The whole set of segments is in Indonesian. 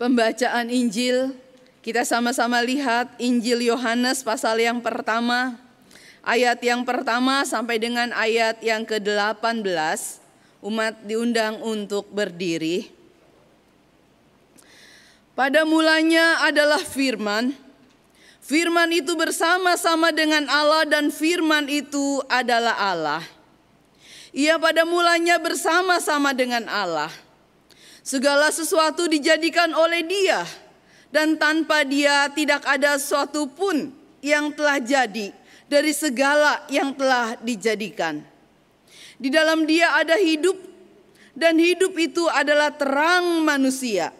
Pembacaan Injil, kita sama-sama lihat Injil Yohanes pasal yang pertama, ayat yang pertama sampai dengan ayat yang ke-18. Umat diundang untuk berdiri. Pada mulanya adalah firman. Firman itu bersama-sama dengan Allah dan firman itu adalah Allah. Ia pada mulanya bersama-sama dengan Allah. Segala sesuatu dijadikan oleh Dia, dan tanpa Dia tidak ada sesuatu pun yang telah jadi dari segala yang telah dijadikan. Di dalam Dia ada hidup, dan hidup itu adalah terang manusia.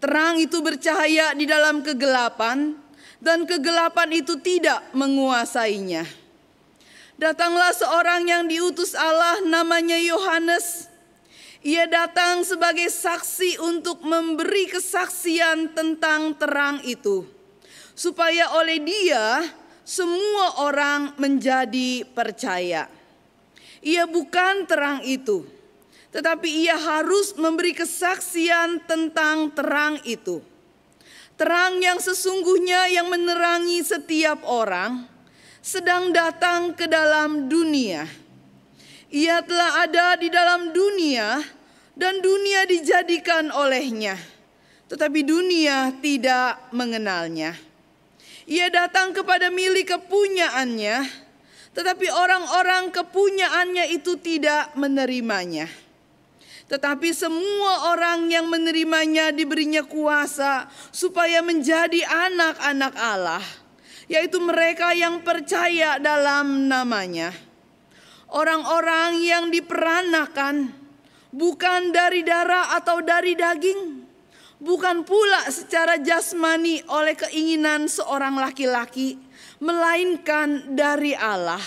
Terang itu bercahaya di dalam kegelapan, dan kegelapan itu tidak menguasainya. Datanglah seorang yang diutus Allah, namanya Yohanes ia datang sebagai saksi untuk memberi kesaksian tentang terang itu, supaya oleh Dia semua orang menjadi percaya. Ia bukan terang itu, tetapi ia harus memberi kesaksian tentang terang itu. Terang yang sesungguhnya yang menerangi setiap orang sedang datang ke dalam dunia ia telah ada di dalam dunia dan dunia dijadikan olehnya. Tetapi dunia tidak mengenalnya. Ia datang kepada milik kepunyaannya, tetapi orang-orang kepunyaannya itu tidak menerimanya. Tetapi semua orang yang menerimanya diberinya kuasa supaya menjadi anak-anak Allah, yaitu mereka yang percaya dalam namanya orang-orang yang diperanakan bukan dari darah atau dari daging, bukan pula secara jasmani oleh keinginan seorang laki-laki, melainkan dari Allah.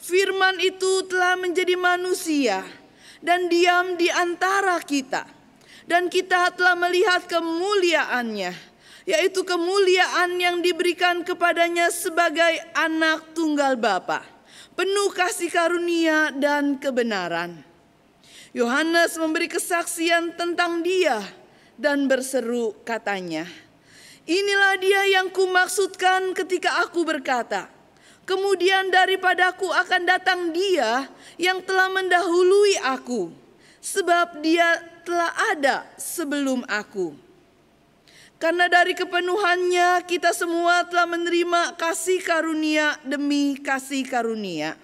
Firman itu telah menjadi manusia dan diam di antara kita, dan kita telah melihat kemuliaannya, yaitu kemuliaan yang diberikan kepadanya sebagai anak tunggal Bapa penuh kasih karunia dan kebenaran. Yohanes memberi kesaksian tentang dia dan berseru katanya, Inilah dia yang kumaksudkan ketika aku berkata, Kemudian daripadaku akan datang dia yang telah mendahului aku, sebab dia telah ada sebelum aku. Karena dari kepenuhannya kita semua telah menerima kasih karunia demi kasih karunia.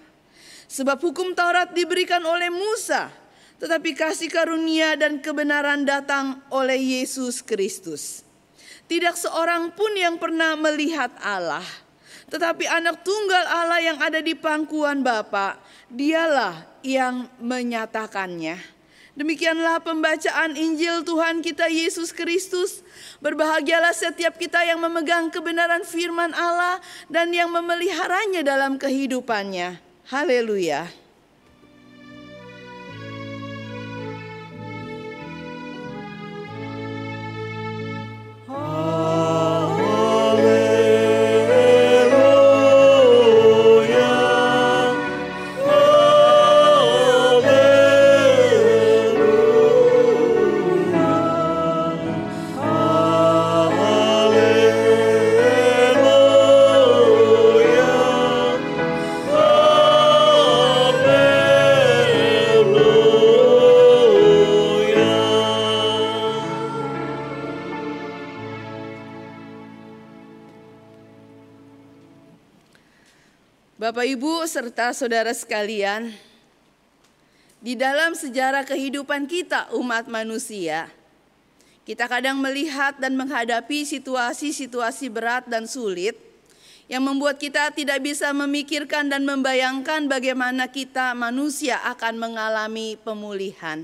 Sebab hukum Taurat diberikan oleh Musa, tetapi kasih karunia dan kebenaran datang oleh Yesus Kristus. Tidak seorang pun yang pernah melihat Allah, tetapi anak tunggal Allah yang ada di pangkuan Bapa, dialah yang menyatakannya. Demikianlah pembacaan Injil Tuhan kita Yesus Kristus. Berbahagialah setiap kita yang memegang kebenaran firman Allah dan yang memeliharanya dalam kehidupannya. Haleluya. Bapak, serta saudara sekalian, di dalam sejarah kehidupan kita, umat manusia, kita kadang melihat dan menghadapi situasi-situasi berat dan sulit yang membuat kita tidak bisa memikirkan dan membayangkan bagaimana kita, manusia, akan mengalami pemulihan.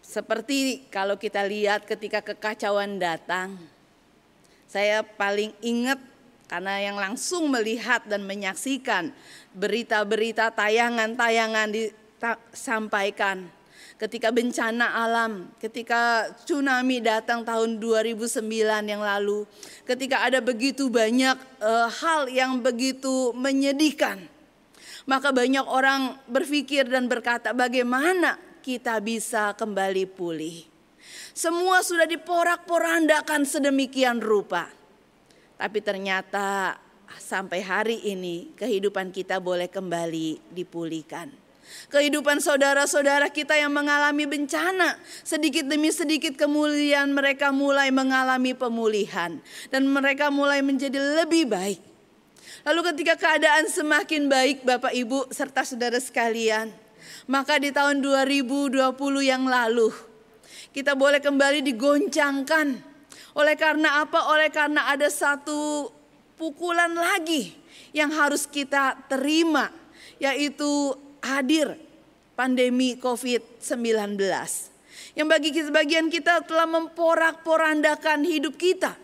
Seperti kalau kita lihat ketika kekacauan datang, saya paling ingat karena yang langsung melihat dan menyaksikan berita-berita tayangan-tayangan disampaikan ketika bencana alam, ketika tsunami datang tahun 2009 yang lalu, ketika ada begitu banyak uh, hal yang begitu menyedihkan. Maka banyak orang berpikir dan berkata bagaimana kita bisa kembali pulih. Semua sudah diporak-porandakan sedemikian rupa. Tapi ternyata sampai hari ini kehidupan kita boleh kembali dipulihkan. Kehidupan saudara-saudara kita yang mengalami bencana, sedikit demi sedikit kemuliaan mereka mulai mengalami pemulihan dan mereka mulai menjadi lebih baik. Lalu ketika keadaan semakin baik Bapak Ibu serta saudara sekalian, maka di tahun 2020 yang lalu kita boleh kembali digoncangkan. Oleh karena apa? Oleh karena ada satu pukulan lagi yang harus kita terima, yaitu hadir pandemi COVID-19. Yang bagi sebagian kita telah memporak-porandakan hidup kita.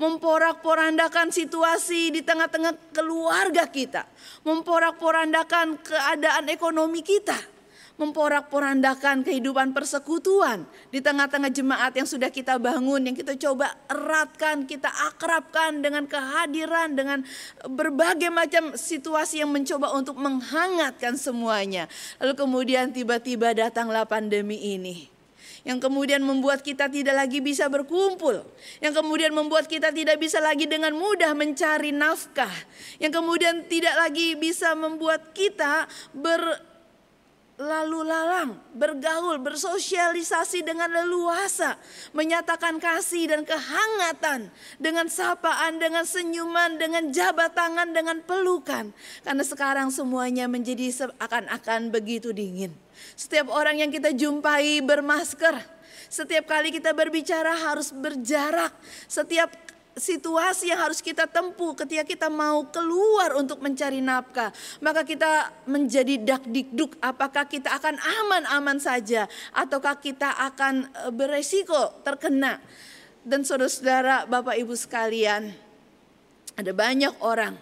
Memporak-porandakan situasi di tengah-tengah keluarga kita. Memporak-porandakan keadaan ekonomi kita memporak-porandakan kehidupan persekutuan di tengah-tengah jemaat yang sudah kita bangun, yang kita coba eratkan, kita akrabkan dengan kehadiran, dengan berbagai macam situasi yang mencoba untuk menghangatkan semuanya. Lalu kemudian tiba-tiba datanglah pandemi ini yang kemudian membuat kita tidak lagi bisa berkumpul, yang kemudian membuat kita tidak bisa lagi dengan mudah mencari nafkah, yang kemudian tidak lagi bisa membuat kita ber lalu lalang, bergaul, bersosialisasi dengan leluasa, menyatakan kasih dan kehangatan dengan sapaan, dengan senyuman, dengan jabat tangan, dengan pelukan. Karena sekarang semuanya menjadi seakan-akan begitu dingin. Setiap orang yang kita jumpai bermasker, setiap kali kita berbicara harus berjarak. Setiap situasi yang harus kita tempuh ketika kita mau keluar untuk mencari nafkah. Maka kita menjadi dak dikduk apakah kita akan aman-aman saja ataukah kita akan e, beresiko terkena. Dan saudara-saudara Bapak Ibu sekalian ada banyak orang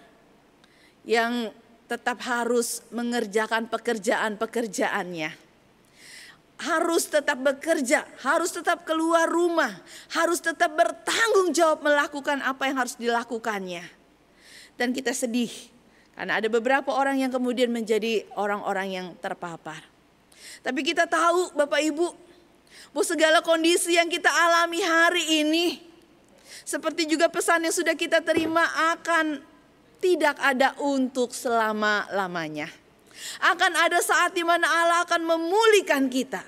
yang tetap harus mengerjakan pekerjaan-pekerjaannya harus tetap bekerja, harus tetap keluar rumah, harus tetap bertanggung jawab melakukan apa yang harus dilakukannya. Dan kita sedih karena ada beberapa orang yang kemudian menjadi orang-orang yang terpapar. Tapi kita tahu Bapak Ibu, bahwa segala kondisi yang kita alami hari ini seperti juga pesan yang sudah kita terima akan tidak ada untuk selama-lamanya. Akan ada saat di mana Allah akan memulihkan kita.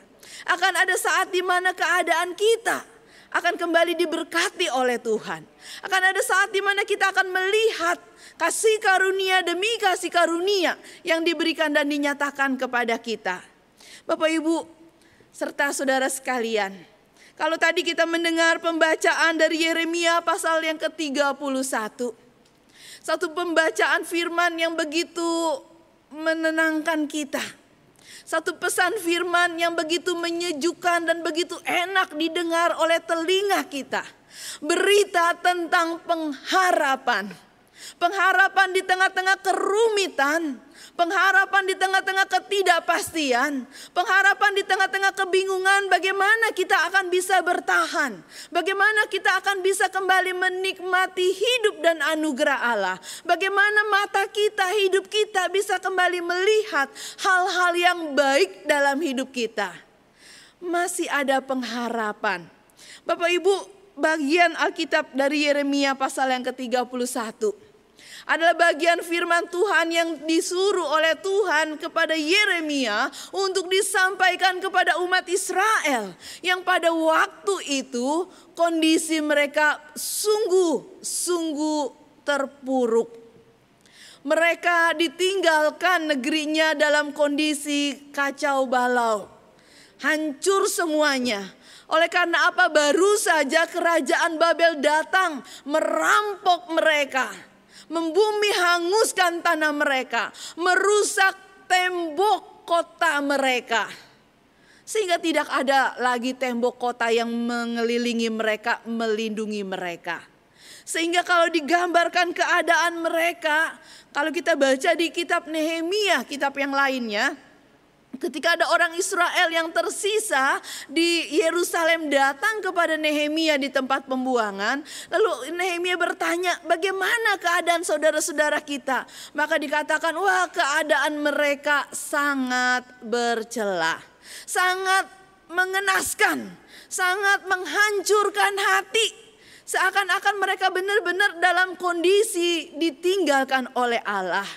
Akan ada saat di mana keadaan kita akan kembali diberkati oleh Tuhan. Akan ada saat di mana kita akan melihat kasih karunia demi kasih karunia yang diberikan dan dinyatakan kepada kita. Bapak Ibu serta saudara sekalian, kalau tadi kita mendengar pembacaan dari Yeremia pasal yang ke-31. Satu pembacaan firman yang begitu menenangkan kita. Satu pesan firman yang begitu menyejukkan dan begitu enak didengar oleh telinga kita. Berita tentang pengharapan. Pengharapan di tengah-tengah kerumitan, pengharapan di tengah-tengah ketidakpastian, pengharapan di tengah-tengah kebingungan bagaimana kita akan bisa bertahan, bagaimana kita akan bisa kembali menikmati hidup dan anugerah Allah, bagaimana mata kita, hidup kita bisa kembali melihat hal-hal yang baik dalam hidup kita. Masih ada pengharapan. Bapak Ibu, bagian Alkitab dari Yeremia pasal yang ke-31 adalah bagian firman Tuhan yang disuruh oleh Tuhan kepada Yeremia untuk disampaikan kepada umat Israel yang pada waktu itu kondisi mereka sungguh-sungguh terpuruk. Mereka ditinggalkan negerinya dalam kondisi kacau balau. Hancur semuanya. Oleh karena apa baru saja kerajaan Babel datang merampok mereka membumi hanguskan tanah mereka, merusak tembok kota mereka. Sehingga tidak ada lagi tembok kota yang mengelilingi mereka, melindungi mereka. Sehingga kalau digambarkan keadaan mereka, kalau kita baca di kitab Nehemia, kitab yang lainnya, ketika ada orang Israel yang tersisa di Yerusalem datang kepada Nehemia di tempat pembuangan, lalu Nehemia bertanya, "Bagaimana keadaan saudara-saudara kita?" Maka dikatakan, "Wah, keadaan mereka sangat bercela, sangat mengenaskan, sangat menghancurkan hati. Seakan-akan mereka benar-benar dalam kondisi ditinggalkan oleh Allah.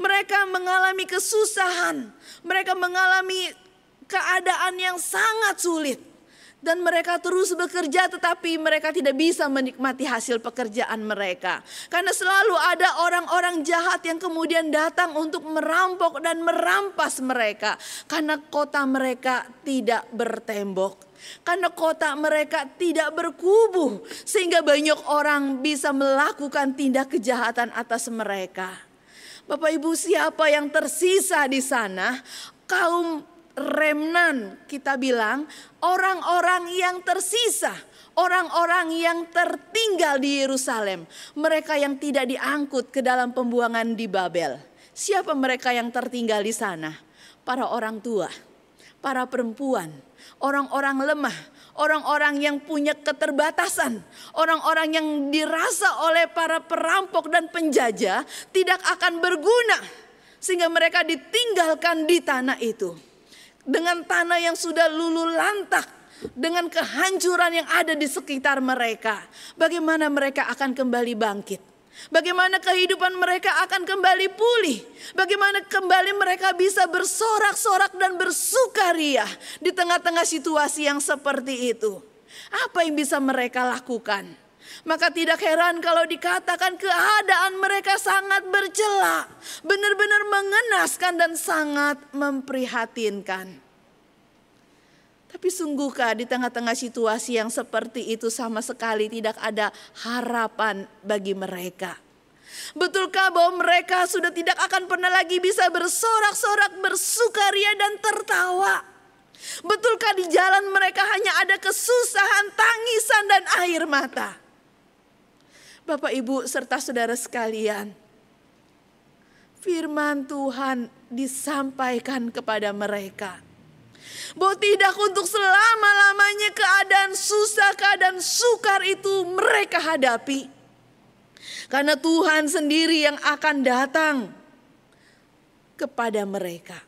Mereka mengalami kesusahan, mereka mengalami keadaan yang sangat sulit dan mereka terus bekerja tetapi mereka tidak bisa menikmati hasil pekerjaan mereka. Karena selalu ada orang-orang jahat yang kemudian datang untuk merampok dan merampas mereka. Karena kota mereka tidak bertembok. Karena kota mereka tidak berkubu. Sehingga banyak orang bisa melakukan tindak kejahatan atas mereka. Bapak ibu siapa yang tersisa di sana? Kaum remnan kita bilang orang-orang yang tersisa, orang-orang yang tertinggal di Yerusalem, mereka yang tidak diangkut ke dalam pembuangan di Babel. Siapa mereka yang tertinggal di sana? Para orang tua, para perempuan, orang-orang lemah, orang-orang yang punya keterbatasan, orang-orang yang dirasa oleh para perampok dan penjajah tidak akan berguna sehingga mereka ditinggalkan di tanah itu dengan tanah yang sudah lulu lantak, dengan kehancuran yang ada di sekitar mereka, bagaimana mereka akan kembali bangkit? Bagaimana kehidupan mereka akan kembali pulih? Bagaimana kembali mereka bisa bersorak-sorak dan bersukaria di tengah-tengah situasi yang seperti itu? Apa yang bisa mereka lakukan? Maka tidak heran kalau dikatakan keadaan mereka sangat bercela, benar-benar mengenaskan dan sangat memprihatinkan. Tapi sungguhkah di tengah-tengah situasi yang seperti itu sama sekali tidak ada harapan bagi mereka? Betulkah bahwa mereka sudah tidak akan pernah lagi bisa bersorak-sorak, bersukaria dan tertawa? Betulkah di jalan mereka hanya ada kesusahan, tangisan dan air mata? Bapak, Ibu, serta saudara sekalian, firman Tuhan disampaikan kepada mereka. Bahwa tidak untuk selama-lamanya keadaan susah, keadaan sukar itu mereka hadapi. Karena Tuhan sendiri yang akan datang kepada mereka.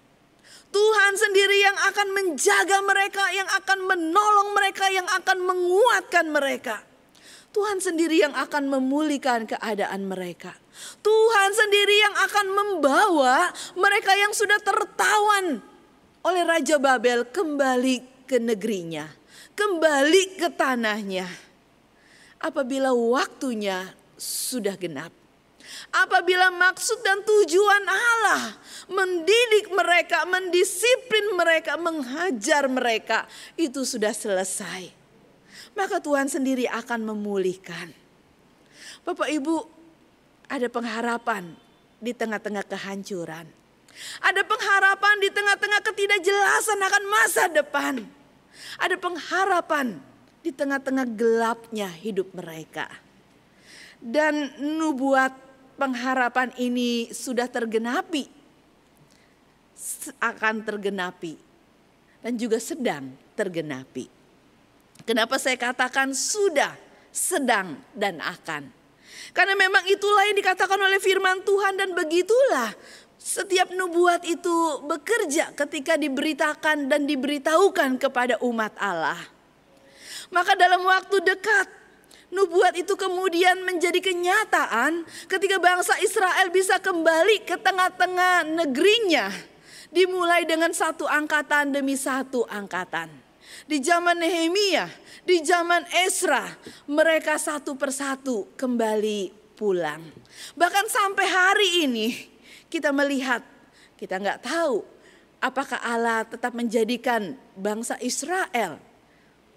Tuhan sendiri yang akan menjaga mereka, yang akan menolong mereka, yang akan menguatkan mereka. Tuhan sendiri yang akan memulihkan keadaan mereka. Tuhan sendiri yang akan membawa mereka yang sudah tertawan oleh Raja Babel kembali ke negerinya, kembali ke tanahnya. Apabila waktunya sudah genap. Apabila maksud dan tujuan Allah mendidik mereka, mendisiplin mereka, menghajar mereka, itu sudah selesai maka Tuhan sendiri akan memulihkan. Bapak Ibu, ada pengharapan di tengah-tengah kehancuran. Ada pengharapan di tengah-tengah ketidakjelasan akan masa depan. Ada pengharapan di tengah-tengah gelapnya hidup mereka. Dan nubuat pengharapan ini sudah tergenapi. Akan tergenapi. Dan juga sedang tergenapi. Kenapa saya katakan sudah, sedang, dan akan? Karena memang itulah yang dikatakan oleh firman Tuhan dan begitulah setiap nubuat itu bekerja ketika diberitakan dan diberitahukan kepada umat Allah. Maka dalam waktu dekat nubuat itu kemudian menjadi kenyataan ketika bangsa Israel bisa kembali ke tengah-tengah negerinya. Dimulai dengan satu angkatan demi satu angkatan. Di zaman Nehemia, di zaman Esra, mereka satu persatu kembali pulang. Bahkan sampai hari ini kita melihat, kita nggak tahu apakah Allah tetap menjadikan bangsa Israel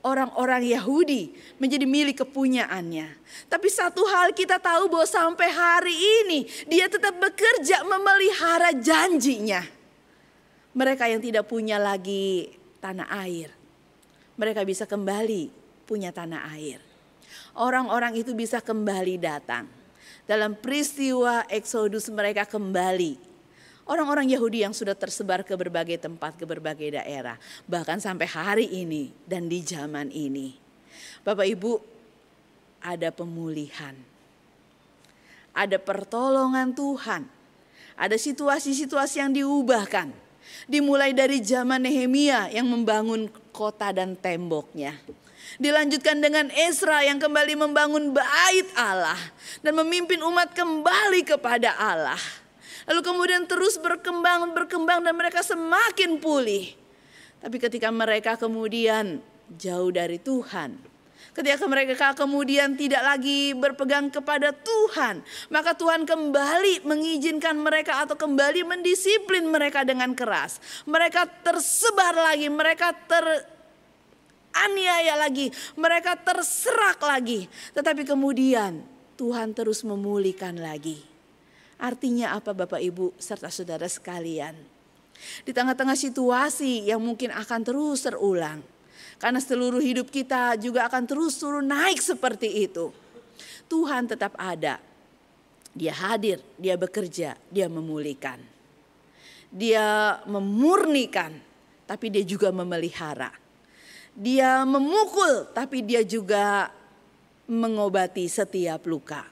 orang-orang Yahudi menjadi milik kepunyaannya. Tapi satu hal kita tahu bahwa sampai hari ini dia tetap bekerja memelihara janjinya. Mereka yang tidak punya lagi tanah air, mereka bisa kembali punya tanah air. Orang-orang itu bisa kembali datang. Dalam peristiwa Exodus mereka kembali. Orang-orang Yahudi yang sudah tersebar ke berbagai tempat, ke berbagai daerah. Bahkan sampai hari ini dan di zaman ini. Bapak Ibu ada pemulihan. Ada pertolongan Tuhan. Ada situasi-situasi yang diubahkan. Dimulai dari zaman Nehemia yang membangun kota dan temboknya. Dilanjutkan dengan Ezra yang kembali membangun bait Allah dan memimpin umat kembali kepada Allah. Lalu kemudian terus berkembang, berkembang dan mereka semakin pulih. Tapi ketika mereka kemudian jauh dari Tuhan, ketika mereka kemudian tidak lagi berpegang kepada Tuhan, maka Tuhan kembali mengizinkan mereka atau kembali mendisiplin mereka dengan keras. Mereka tersebar lagi, mereka teraniaya lagi, mereka terserak lagi. Tetapi kemudian Tuhan terus memulihkan lagi. Artinya apa Bapak Ibu serta saudara sekalian? Di tengah-tengah situasi yang mungkin akan terus terulang. Karena seluruh hidup kita juga akan terus turun naik seperti itu. Tuhan tetap ada. Dia hadir, dia bekerja, dia memulihkan. Dia memurnikan, tapi dia juga memelihara. Dia memukul, tapi dia juga mengobati setiap luka.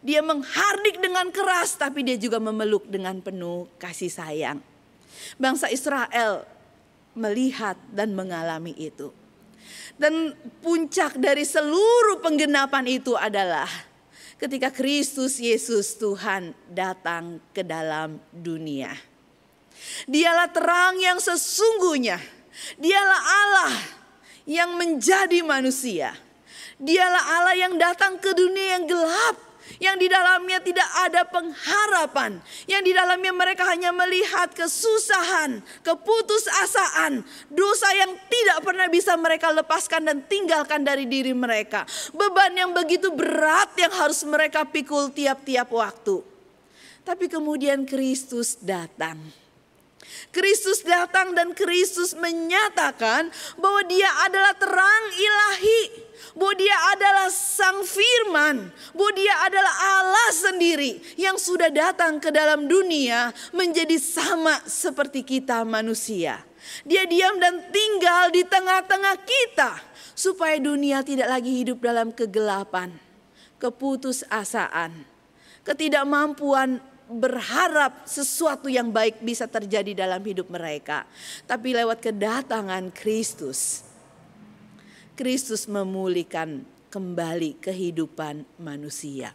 Dia menghardik dengan keras tapi dia juga memeluk dengan penuh kasih sayang. Bangsa Israel melihat dan mengalami itu. Dan puncak dari seluruh penggenapan itu adalah ketika Kristus Yesus Tuhan datang ke dalam dunia. Dialah terang yang sesungguhnya. Dialah Allah yang menjadi manusia. Dialah Allah yang datang ke dunia yang gelap yang di dalamnya tidak ada pengharapan, yang di dalamnya mereka hanya melihat kesusahan, keputusasaan, dosa yang tidak pernah bisa mereka lepaskan dan tinggalkan dari diri mereka. Beban yang begitu berat yang harus mereka pikul tiap-tiap waktu. Tapi kemudian Kristus datang. Kristus datang dan Kristus menyatakan bahwa dia adalah terang ilahi bahwa dia adalah sang firman, bahwa dia adalah Allah sendiri yang sudah datang ke dalam dunia menjadi sama seperti kita manusia. Dia diam dan tinggal di tengah-tengah kita supaya dunia tidak lagi hidup dalam kegelapan, keputusasaan, ketidakmampuan berharap sesuatu yang baik bisa terjadi dalam hidup mereka. Tapi lewat kedatangan Kristus, Kristus memulihkan kembali kehidupan manusia.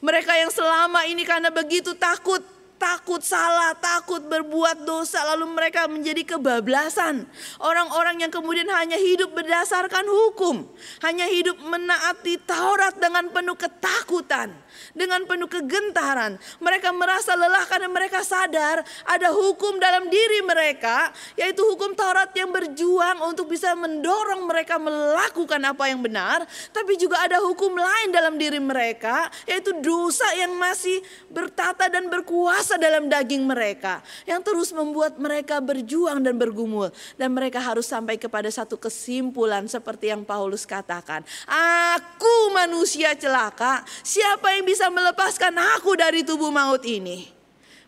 Mereka yang selama ini karena begitu takut takut salah, takut berbuat dosa, lalu mereka menjadi kebablasan. Orang-orang yang kemudian hanya hidup berdasarkan hukum, hanya hidup menaati Taurat dengan penuh ketakutan, dengan penuh kegentaran. Mereka merasa lelah karena mereka sadar ada hukum dalam diri mereka, yaitu hukum Taurat yang berjuang untuk bisa mendorong mereka melakukan apa yang benar, tapi juga ada hukum lain dalam diri mereka, yaitu dosa yang masih bertata dan berkuasa kuasa dalam daging mereka yang terus membuat mereka berjuang dan bergumul dan mereka harus sampai kepada satu kesimpulan seperti yang Paulus katakan, "Aku manusia celaka, siapa yang bisa melepaskan aku dari tubuh maut ini?"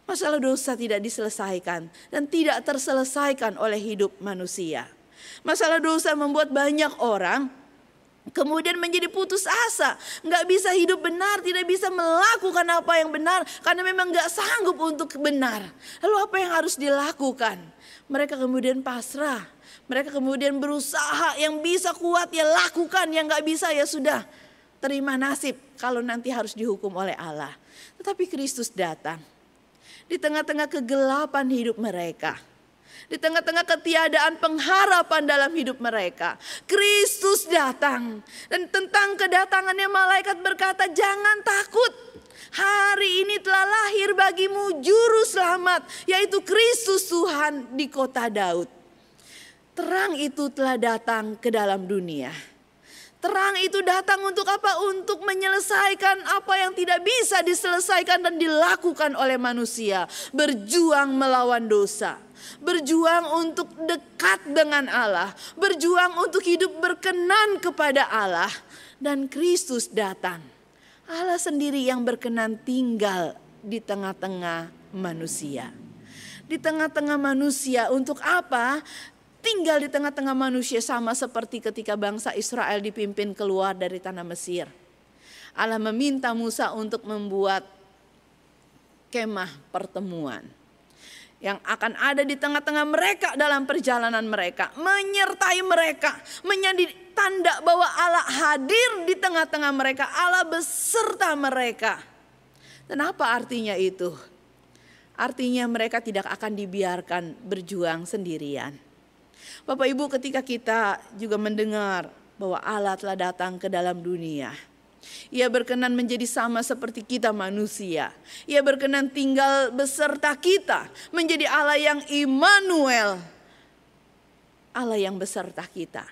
Masalah dosa tidak diselesaikan dan tidak terselesaikan oleh hidup manusia. Masalah dosa membuat banyak orang Kemudian menjadi putus asa, nggak bisa hidup benar, tidak bisa melakukan apa yang benar karena memang nggak sanggup untuk benar. Lalu apa yang harus dilakukan? Mereka kemudian pasrah, mereka kemudian berusaha yang bisa kuat ya lakukan, yang nggak bisa ya sudah terima nasib kalau nanti harus dihukum oleh Allah. Tetapi Kristus datang di tengah-tengah kegelapan hidup mereka di tengah-tengah ketiadaan pengharapan dalam hidup mereka. Kristus datang. Dan tentang kedatangannya malaikat berkata jangan takut. Hari ini telah lahir bagimu juru selamat yaitu Kristus Tuhan di kota Daud. Terang itu telah datang ke dalam dunia. Terang itu datang untuk apa? Untuk menyelesaikan apa yang tidak bisa diselesaikan dan dilakukan oleh manusia. Berjuang melawan dosa berjuang untuk dekat dengan Allah, berjuang untuk hidup berkenan kepada Allah, dan Kristus datang. Allah sendiri yang berkenan tinggal di tengah-tengah manusia. Di tengah-tengah manusia untuk apa? Tinggal di tengah-tengah manusia sama seperti ketika bangsa Israel dipimpin keluar dari tanah Mesir. Allah meminta Musa untuk membuat kemah pertemuan yang akan ada di tengah-tengah mereka dalam perjalanan mereka, menyertai mereka, menjadi tanda bahwa Allah hadir di tengah-tengah mereka, Allah beserta mereka. Dan apa artinya itu? Artinya mereka tidak akan dibiarkan berjuang sendirian. Bapak Ibu ketika kita juga mendengar bahwa Allah telah datang ke dalam dunia ia berkenan menjadi sama seperti kita manusia. Ia berkenan tinggal beserta kita, menjadi Allah yang Immanuel. Allah yang beserta kita.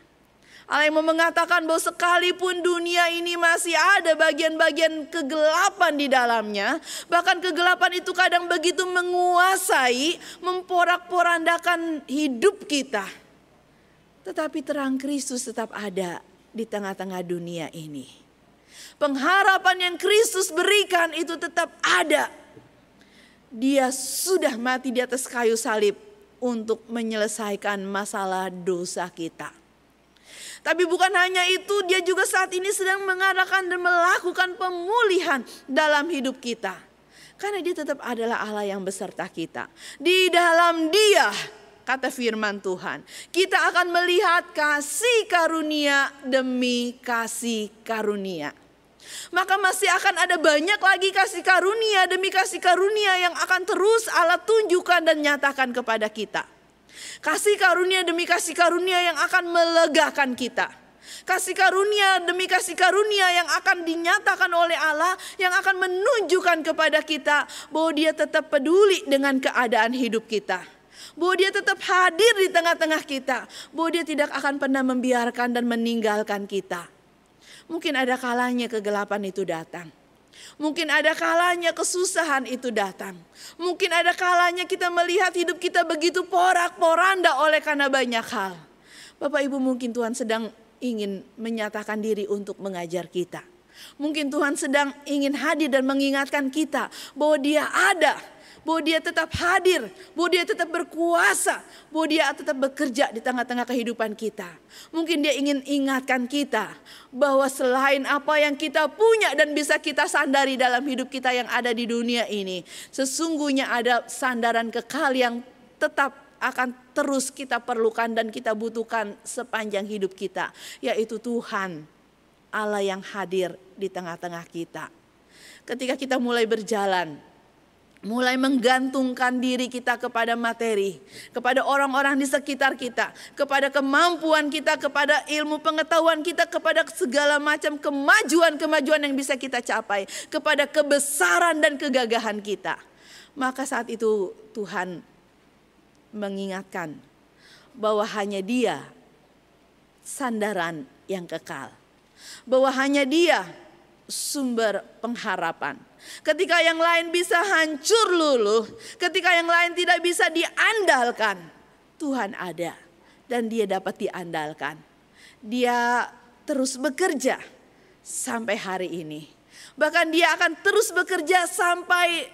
Allah yang mengatakan bahwa sekalipun dunia ini masih ada bagian-bagian kegelapan di dalamnya, bahkan kegelapan itu kadang begitu menguasai, memporak-porandakan hidup kita. Tetapi terang Kristus tetap ada di tengah-tengah dunia ini. Pengharapan yang Kristus berikan itu tetap ada. Dia sudah mati di atas kayu salib untuk menyelesaikan masalah dosa kita. Tapi bukan hanya itu, dia juga saat ini sedang mengadakan dan melakukan pemulihan dalam hidup kita. Karena dia tetap adalah Allah yang beserta kita. Di dalam dia, kata firman Tuhan, kita akan melihat kasih karunia demi kasih karunia. Maka masih akan ada banyak lagi kasih karunia demi kasih karunia yang akan terus Allah tunjukkan dan nyatakan kepada kita. Kasih karunia demi kasih karunia yang akan melegakan kita. Kasih karunia demi kasih karunia yang akan dinyatakan oleh Allah yang akan menunjukkan kepada kita bahwa dia tetap peduli dengan keadaan hidup kita. Bahwa dia tetap hadir di tengah-tengah kita. Bahwa dia tidak akan pernah membiarkan dan meninggalkan kita. Mungkin ada kalanya kegelapan itu datang. Mungkin ada kalanya kesusahan itu datang. Mungkin ada kalanya kita melihat hidup kita begitu porak-poranda oleh karena banyak hal. Bapak Ibu mungkin Tuhan sedang ingin menyatakan diri untuk mengajar kita. Mungkin Tuhan sedang ingin hadir dan mengingatkan kita bahwa dia ada bahwa dia tetap hadir, bahwa dia tetap berkuasa, bahwa dia tetap bekerja di tengah-tengah kehidupan kita. Mungkin dia ingin ingatkan kita bahwa selain apa yang kita punya dan bisa kita sandari dalam hidup kita yang ada di dunia ini, sesungguhnya ada sandaran kekal yang tetap akan terus kita perlukan dan kita butuhkan sepanjang hidup kita, yaitu Tuhan Allah yang hadir di tengah-tengah kita. Ketika kita mulai berjalan, mulai menggantungkan diri kita kepada materi, kepada orang-orang di sekitar kita, kepada kemampuan kita, kepada ilmu pengetahuan kita, kepada segala macam kemajuan-kemajuan yang bisa kita capai, kepada kebesaran dan kegagahan kita. Maka saat itu Tuhan mengingatkan bahwa hanya Dia sandaran yang kekal. Bahwa hanya Dia sumber pengharapan. Ketika yang lain bisa hancur luluh, ketika yang lain tidak bisa diandalkan, Tuhan ada dan dia dapat diandalkan. Dia terus bekerja sampai hari ini. Bahkan dia akan terus bekerja sampai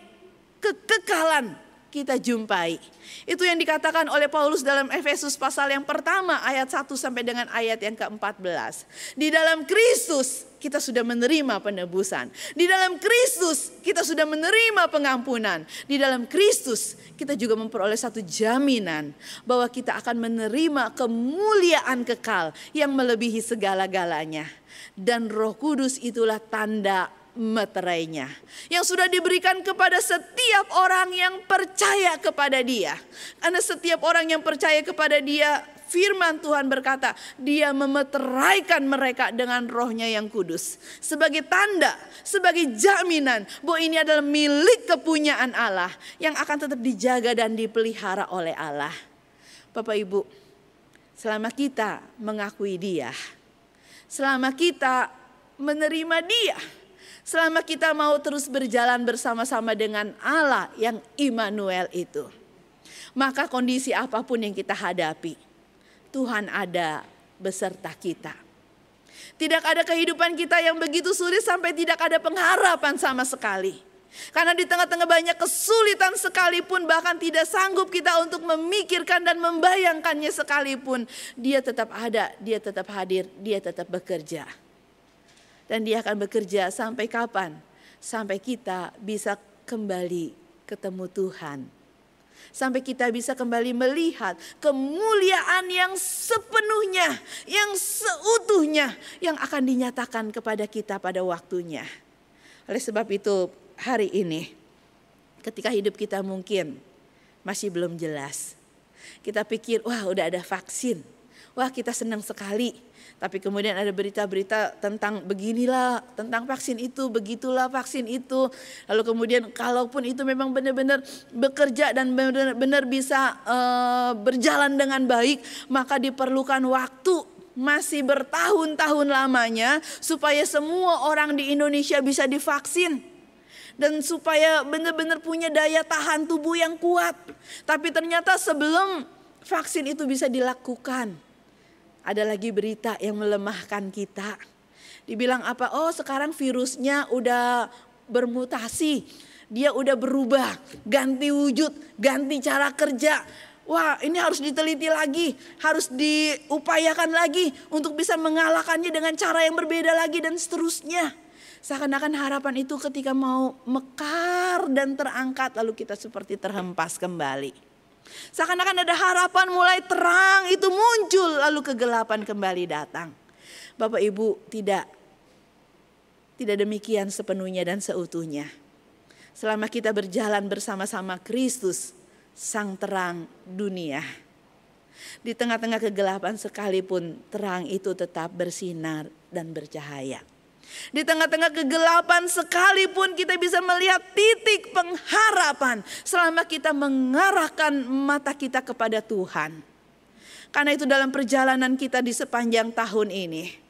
kekekalan kita jumpai. Itu yang dikatakan oleh Paulus dalam Efesus pasal yang pertama ayat 1 sampai dengan ayat yang ke-14. Di dalam Kristus kita sudah menerima penebusan. Di dalam Kristus kita sudah menerima pengampunan. Di dalam Kristus kita juga memperoleh satu jaminan bahwa kita akan menerima kemuliaan kekal yang melebihi segala-galanya. Dan Roh Kudus itulah tanda meterainya yang sudah diberikan kepada setiap orang yang percaya kepada Dia. Karena setiap orang yang percaya kepada Dia, firman Tuhan berkata, Dia memeteraikan mereka dengan rohnya yang kudus. Sebagai tanda, sebagai jaminan bahwa ini adalah milik kepunyaan Allah yang akan tetap dijaga dan dipelihara oleh Allah. Bapak Ibu, selama kita mengakui Dia, selama kita menerima Dia, Selama kita mau terus berjalan bersama-sama dengan Allah yang Immanuel itu. Maka kondisi apa pun yang kita hadapi, Tuhan ada beserta kita. Tidak ada kehidupan kita yang begitu sulit sampai tidak ada pengharapan sama sekali. Karena di tengah-tengah banyak kesulitan sekalipun bahkan tidak sanggup kita untuk memikirkan dan membayangkannya sekalipun. Dia tetap ada, dia tetap hadir, dia tetap bekerja. Dan dia akan bekerja sampai kapan? Sampai kita bisa kembali ketemu Tuhan. sampai kita bisa kembali melihat kemuliaan yang sepenuhnya, yang seutuhnya yang akan dinyatakan kepada kita pada waktunya. Oleh sebab itu, hari ini ketika hidup kita mungkin masih belum jelas. Kita pikir, wah udah ada vaksin. Wah kita senang sekali tapi kemudian ada berita-berita tentang beginilah, tentang vaksin itu, begitulah vaksin itu. Lalu kemudian kalaupun itu memang benar-benar bekerja dan benar-benar bisa uh, berjalan dengan baik, maka diperlukan waktu masih bertahun-tahun lamanya supaya semua orang di Indonesia bisa divaksin dan supaya benar-benar punya daya tahan tubuh yang kuat. Tapi ternyata sebelum vaksin itu bisa dilakukan, ada lagi berita yang melemahkan kita. Dibilang apa? Oh sekarang virusnya udah bermutasi. Dia udah berubah, ganti wujud, ganti cara kerja. Wah ini harus diteliti lagi, harus diupayakan lagi untuk bisa mengalahkannya dengan cara yang berbeda lagi dan seterusnya. Seakan-akan harapan itu ketika mau mekar dan terangkat lalu kita seperti terhempas kembali. Seakan-akan ada harapan mulai terang itu muncul lalu kegelapan kembali datang. Bapak Ibu tidak tidak demikian sepenuhnya dan seutuhnya. Selama kita berjalan bersama-sama Kristus, sang terang dunia. Di tengah-tengah kegelapan sekalipun terang itu tetap bersinar dan bercahaya. Di tengah-tengah kegelapan sekalipun kita bisa melihat titik pengharapan selama kita mengarahkan mata kita kepada Tuhan. Karena itu dalam perjalanan kita di sepanjang tahun ini,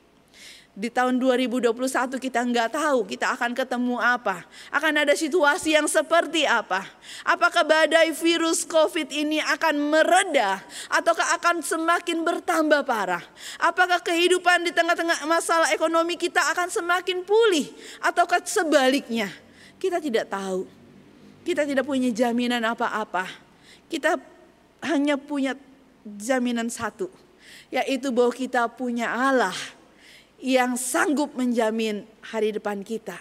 di tahun 2021 kita nggak tahu kita akan ketemu apa. Akan ada situasi yang seperti apa. Apakah badai virus COVID ini akan mereda ataukah akan semakin bertambah parah? Apakah kehidupan di tengah-tengah masalah ekonomi kita akan semakin pulih ataukah sebaliknya? Kita tidak tahu. Kita tidak punya jaminan apa-apa. Kita hanya punya jaminan satu, yaitu bahwa kita punya Allah yang sanggup menjamin hari depan kita,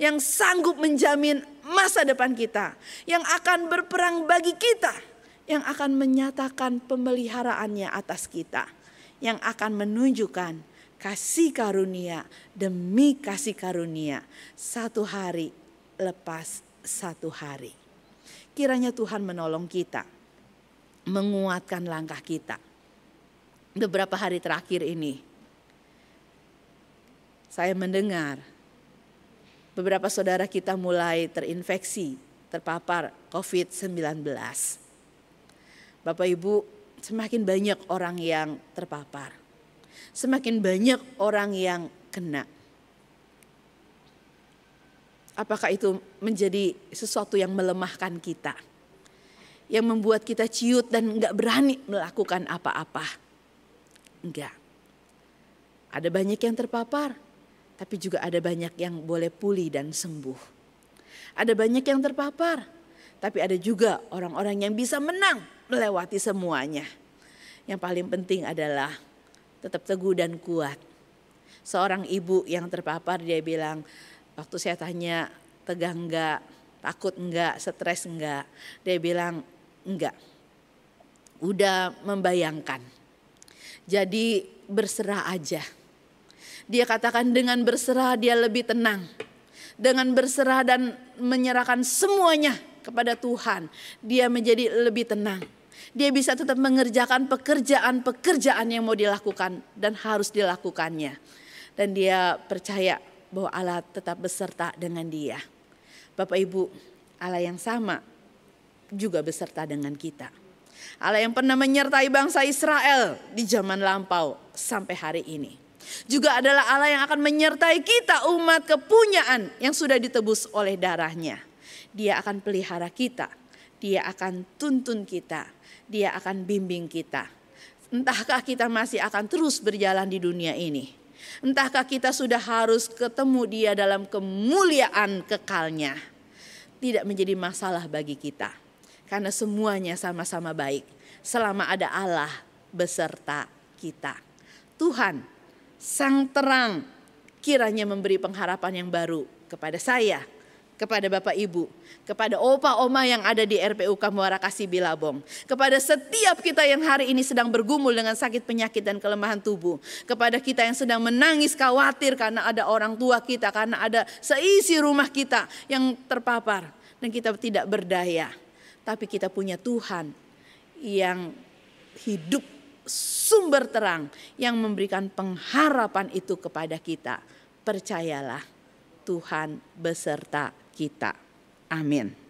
yang sanggup menjamin masa depan kita, yang akan berperang bagi kita, yang akan menyatakan pemeliharaannya atas kita, yang akan menunjukkan kasih karunia demi kasih karunia satu hari lepas satu hari. Kiranya Tuhan menolong kita, menguatkan langkah kita. Beberapa hari terakhir ini, saya mendengar beberapa saudara kita mulai terinfeksi, terpapar COVID-19. Bapak Ibu, semakin banyak orang yang terpapar. Semakin banyak orang yang kena. Apakah itu menjadi sesuatu yang melemahkan kita? Yang membuat kita ciut dan nggak berani melakukan apa-apa? Enggak. Ada banyak yang terpapar, tapi juga ada banyak yang boleh pulih dan sembuh. Ada banyak yang terpapar, tapi ada juga orang-orang yang bisa menang melewati semuanya. Yang paling penting adalah tetap teguh dan kuat. Seorang ibu yang terpapar dia bilang, waktu saya tanya tegang enggak, takut enggak, stres enggak. Dia bilang enggak. Udah membayangkan. Jadi berserah aja dia katakan dengan berserah dia lebih tenang. Dengan berserah dan menyerahkan semuanya kepada Tuhan, dia menjadi lebih tenang. Dia bisa tetap mengerjakan pekerjaan-pekerjaan yang mau dilakukan dan harus dilakukannya. Dan dia percaya bahwa Allah tetap beserta dengan dia. Bapak Ibu, Allah yang sama juga beserta dengan kita. Allah yang pernah menyertai bangsa Israel di zaman lampau sampai hari ini juga adalah Allah yang akan menyertai kita umat kepunyaan yang sudah ditebus oleh darahnya. Dia akan pelihara kita, dia akan tuntun kita, dia akan bimbing kita. Entahkah kita masih akan terus berjalan di dunia ini? Entahkah kita sudah harus ketemu dia dalam kemuliaan kekalnya? Tidak menjadi masalah bagi kita. Karena semuanya sama-sama baik. Selama ada Allah beserta kita. Tuhan sang terang kiranya memberi pengharapan yang baru kepada saya, kepada Bapak Ibu, kepada opa oma yang ada di RPU Kamuara Kasih Bilabong, kepada setiap kita yang hari ini sedang bergumul dengan sakit penyakit dan kelemahan tubuh, kepada kita yang sedang menangis khawatir karena ada orang tua kita, karena ada seisi rumah kita yang terpapar dan kita tidak berdaya. Tapi kita punya Tuhan yang hidup sumber terang yang memberikan pengharapan itu kepada kita. Percayalah Tuhan beserta kita. Amin.